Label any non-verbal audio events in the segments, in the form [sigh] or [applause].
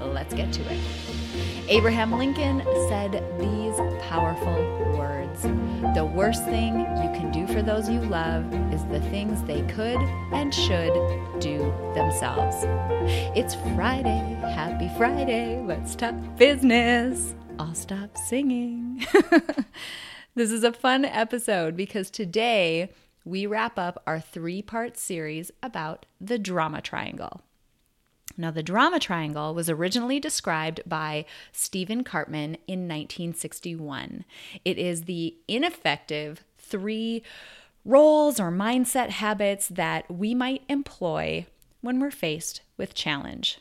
Let's get to it. Abraham Lincoln said these powerful words The worst thing you can do for those you love is the things they could and should do themselves. It's Friday. Happy Friday. Let's talk business. I'll stop singing. [laughs] this is a fun episode because today we wrap up our three part series about the drama triangle. Now, the drama triangle was originally described by Stephen Karpman in 1961. It is the ineffective three roles or mindset habits that we might employ when we're faced with challenge.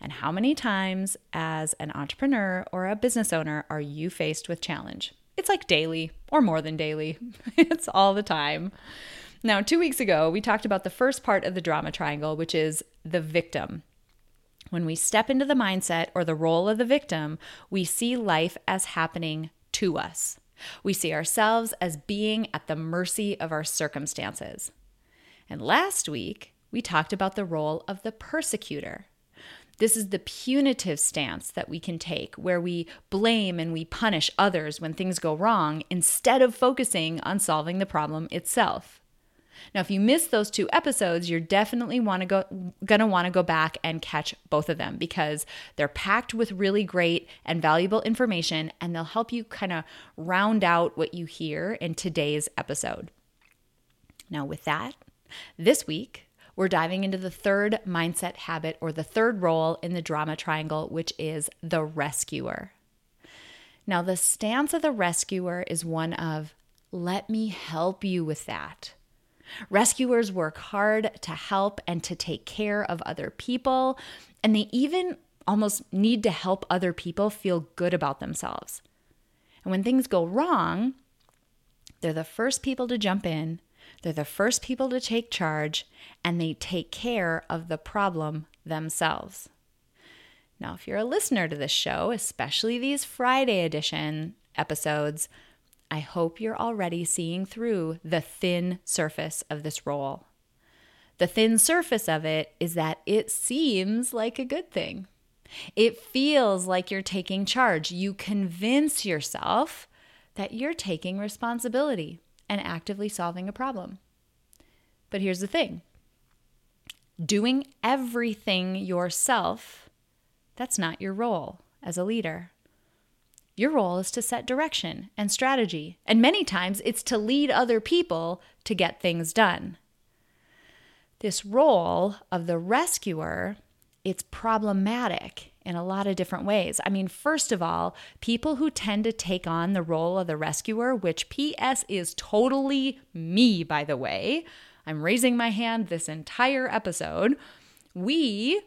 And how many times, as an entrepreneur or a business owner, are you faced with challenge? It's like daily or more than daily, [laughs] it's all the time. Now, two weeks ago, we talked about the first part of the drama triangle, which is the victim. When we step into the mindset or the role of the victim, we see life as happening to us. We see ourselves as being at the mercy of our circumstances. And last week, we talked about the role of the persecutor. This is the punitive stance that we can take, where we blame and we punish others when things go wrong instead of focusing on solving the problem itself. Now, if you missed those two episodes, you're definitely want to go going to want to go back and catch both of them because they're packed with really great and valuable information and they'll help you kind of round out what you hear in today's episode. Now, with that, this week we're diving into the third mindset habit or the third role in the drama triangle, which is the rescuer. Now, the stance of the rescuer is one of, let me help you with that. Rescuers work hard to help and to take care of other people, and they even almost need to help other people feel good about themselves. And when things go wrong, they're the first people to jump in, they're the first people to take charge, and they take care of the problem themselves. Now, if you're a listener to this show, especially these Friday edition episodes, I hope you're already seeing through the thin surface of this role. The thin surface of it is that it seems like a good thing. It feels like you're taking charge. You convince yourself that you're taking responsibility and actively solving a problem. But here's the thing doing everything yourself, that's not your role as a leader. Your role is to set direction and strategy, and many times it's to lead other people to get things done. This role of the rescuer, it's problematic in a lot of different ways. I mean, first of all, people who tend to take on the role of the rescuer, which PS is totally me, by the way. I'm raising my hand this entire episode. We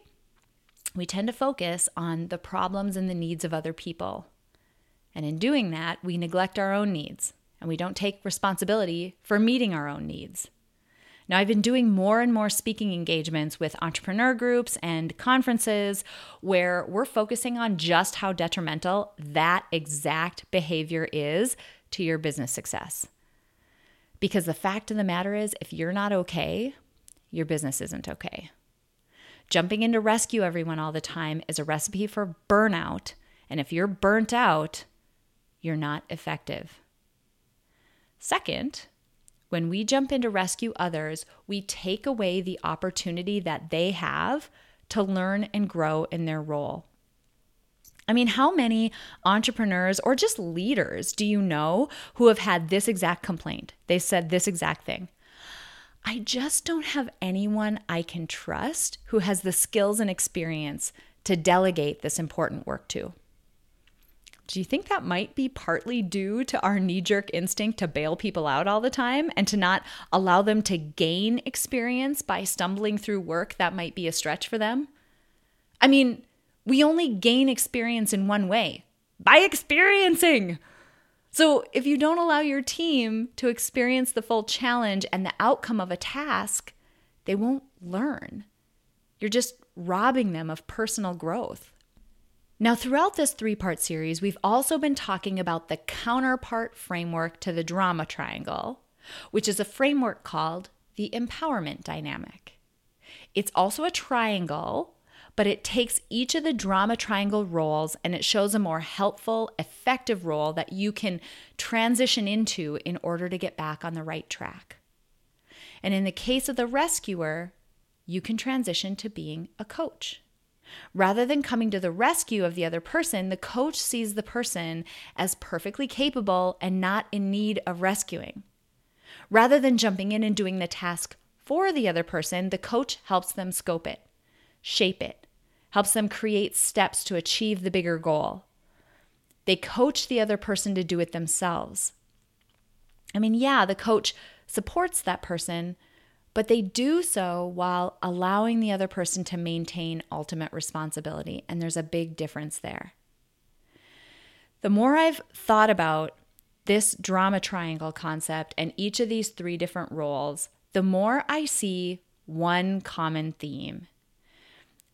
we tend to focus on the problems and the needs of other people. And in doing that, we neglect our own needs and we don't take responsibility for meeting our own needs. Now, I've been doing more and more speaking engagements with entrepreneur groups and conferences where we're focusing on just how detrimental that exact behavior is to your business success. Because the fact of the matter is, if you're not okay, your business isn't okay. Jumping in to rescue everyone all the time is a recipe for burnout. And if you're burnt out, you're not effective. Second, when we jump in to rescue others, we take away the opportunity that they have to learn and grow in their role. I mean, how many entrepreneurs or just leaders do you know who have had this exact complaint? They said this exact thing. I just don't have anyone I can trust who has the skills and experience to delegate this important work to. Do you think that might be partly due to our knee jerk instinct to bail people out all the time and to not allow them to gain experience by stumbling through work that might be a stretch for them? I mean, We only gain experience in one way by experiencing. So, if you don't allow your team to experience the full challenge and the outcome of a task, they won't learn. You're just robbing them of personal growth. Now, throughout this three part series, we've also been talking about the counterpart framework to the drama triangle, which is a framework called the empowerment dynamic. It's also a triangle, but it takes each of the drama triangle roles and it shows a more helpful, effective role that you can transition into in order to get back on the right track. And in the case of the rescuer, you can transition to being a coach. Rather than coming to the rescue of the other person, the coach sees the person as perfectly capable and not in need of rescuing. Rather than jumping in and doing the task for the other person, the coach helps them scope it, shape it, helps them create steps to achieve the bigger goal. They coach the other person to do it themselves. I mean, yeah, the coach supports that person, but they do so while allowing the other person to maintain ultimate responsibility. And there's a big difference there. The more I've thought about this drama triangle concept and each of these three different roles, the more I see one common theme.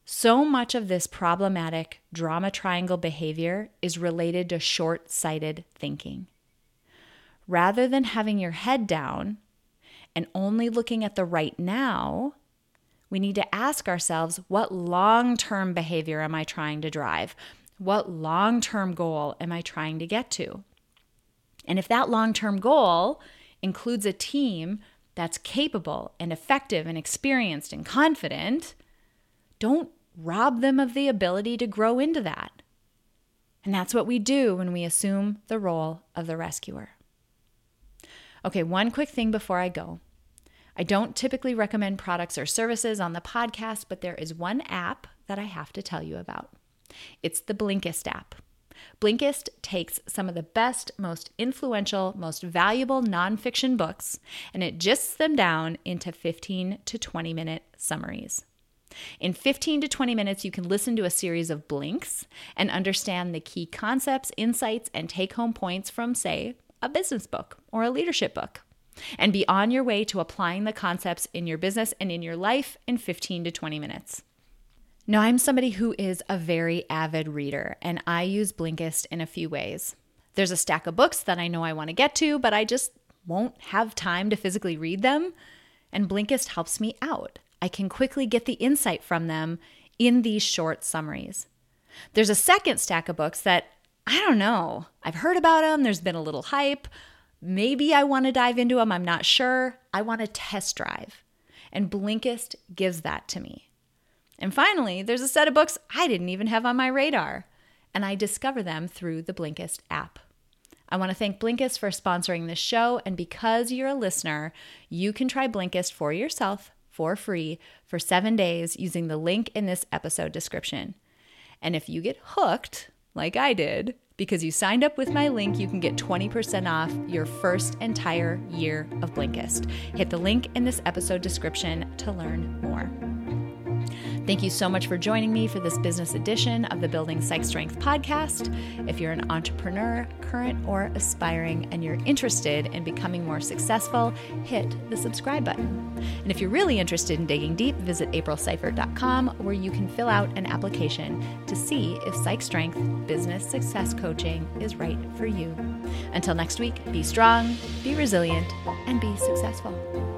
So much of this problematic drama triangle behavior is related to short sighted thinking. Rather than having your head down and only looking at the right now, we need to ask ourselves what long term behavior am I trying to drive? What long term goal am I trying to get to? And if that long term goal includes a team that's capable and effective and experienced and confident, don't rob them of the ability to grow into that. And that's what we do when we assume the role of the rescuer. Okay, one quick thing before I go. I don't typically recommend products or services on the podcast, but there is one app that I have to tell you about. It's the Blinkist app. Blinkist takes some of the best, most influential, most valuable nonfiction books and it gists them down into 15 to 20 minute summaries. In 15 to 20 minutes, you can listen to a series of blinks and understand the key concepts, insights, and take home points from, say, a business book or a leadership book and be on your way to applying the concepts in your business and in your life in 15 to 20 minutes. Now, I'm somebody who is a very avid reader, and I use Blinkist in a few ways. There's a stack of books that I know I want to get to, but I just won't have time to physically read them, and Blinkist helps me out. I can quickly get the insight from them in these short summaries. There's a second stack of books that I don't know. I've heard about them, there's been a little hype. Maybe I want to dive into them, I'm not sure. I want to test drive. And Blinkist gives that to me. And finally, there's a set of books I didn't even have on my radar, and I discover them through the Blinkist app. I want to thank Blinkist for sponsoring this show, and because you're a listener, you can try Blinkist for yourself for free for seven days using the link in this episode description. And if you get hooked, like I did, because you signed up with my link, you can get 20% off your first entire year of Blinkist. Hit the link in this episode description to learn more. Thank you so much for joining me for this business edition of the Building Psych Strength podcast. If you're an entrepreneur, current or aspiring, and you're interested in becoming more successful, hit the subscribe button. And if you're really interested in digging deep, visit aprilseifert.com where you can fill out an application to see if Psych Strength business success coaching is right for you. Until next week, be strong, be resilient, and be successful.